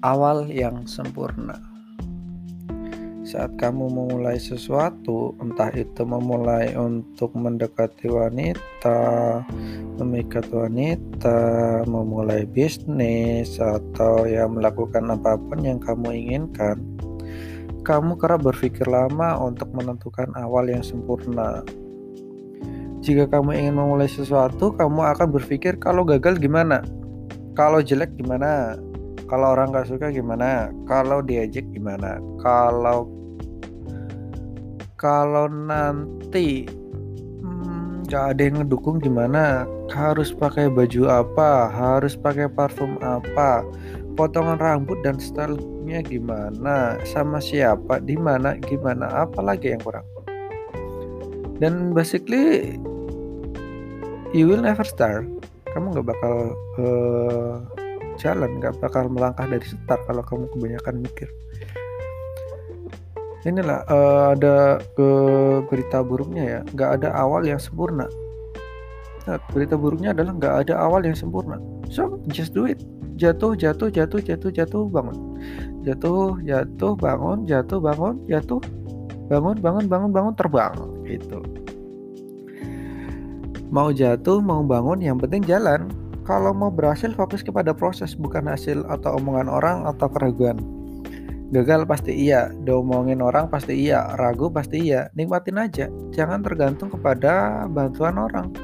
awal yang sempurna. Saat kamu memulai sesuatu, entah itu memulai untuk mendekati wanita, memikat wanita, memulai bisnis, atau ya melakukan apa pun yang kamu inginkan, kamu kerap berpikir lama untuk menentukan awal yang sempurna. Jika kamu ingin memulai sesuatu, kamu akan berpikir kalau gagal gimana, kalau jelek gimana, kalau orang gak suka gimana? Kalau diajak gimana? Kalau kalau nanti hmm, gak ada yang ngedukung gimana? Harus pakai baju apa? Harus pakai parfum apa? Potongan rambut dan stylenya gimana? Sama siapa? Di mana? Gimana? Apalagi yang kurang? Dan basically you will never start. Kamu nggak bakal uh, jalan nggak bakal melangkah dari start kalau kamu kebanyakan mikir. Inilah uh, ada ke berita buruknya ya. Nggak ada awal yang sempurna. Nah, berita buruknya adalah nggak ada awal yang sempurna. So just do it. Jatuh jatuh jatuh jatuh jatuh bangun. Jatuh jatuh bangun jatuh bangun jatuh bangun bangun bangun bangun terbang gitu. Mau jatuh mau bangun yang penting jalan kalau mau berhasil fokus kepada proses bukan hasil atau omongan orang atau keraguan. Gagal pasti iya, diomongin orang pasti iya, ragu pasti iya. Nikmatin aja, jangan tergantung kepada bantuan orang.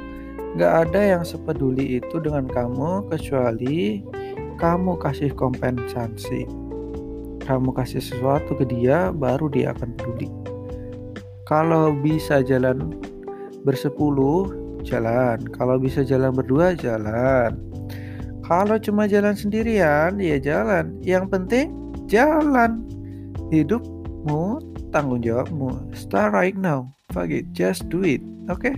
Gak ada yang sepeduli itu dengan kamu kecuali kamu kasih kompensasi. Kamu kasih sesuatu ke dia, baru dia akan peduli. Kalau bisa jalan bersepuluh, jalan. Kalau bisa jalan berdua, jalan. Kalau cuma jalan sendirian, ya jalan. Yang penting jalan. Hidupmu tanggung jawabmu. Start right now. Fuck it, just do it. Oke? Okay?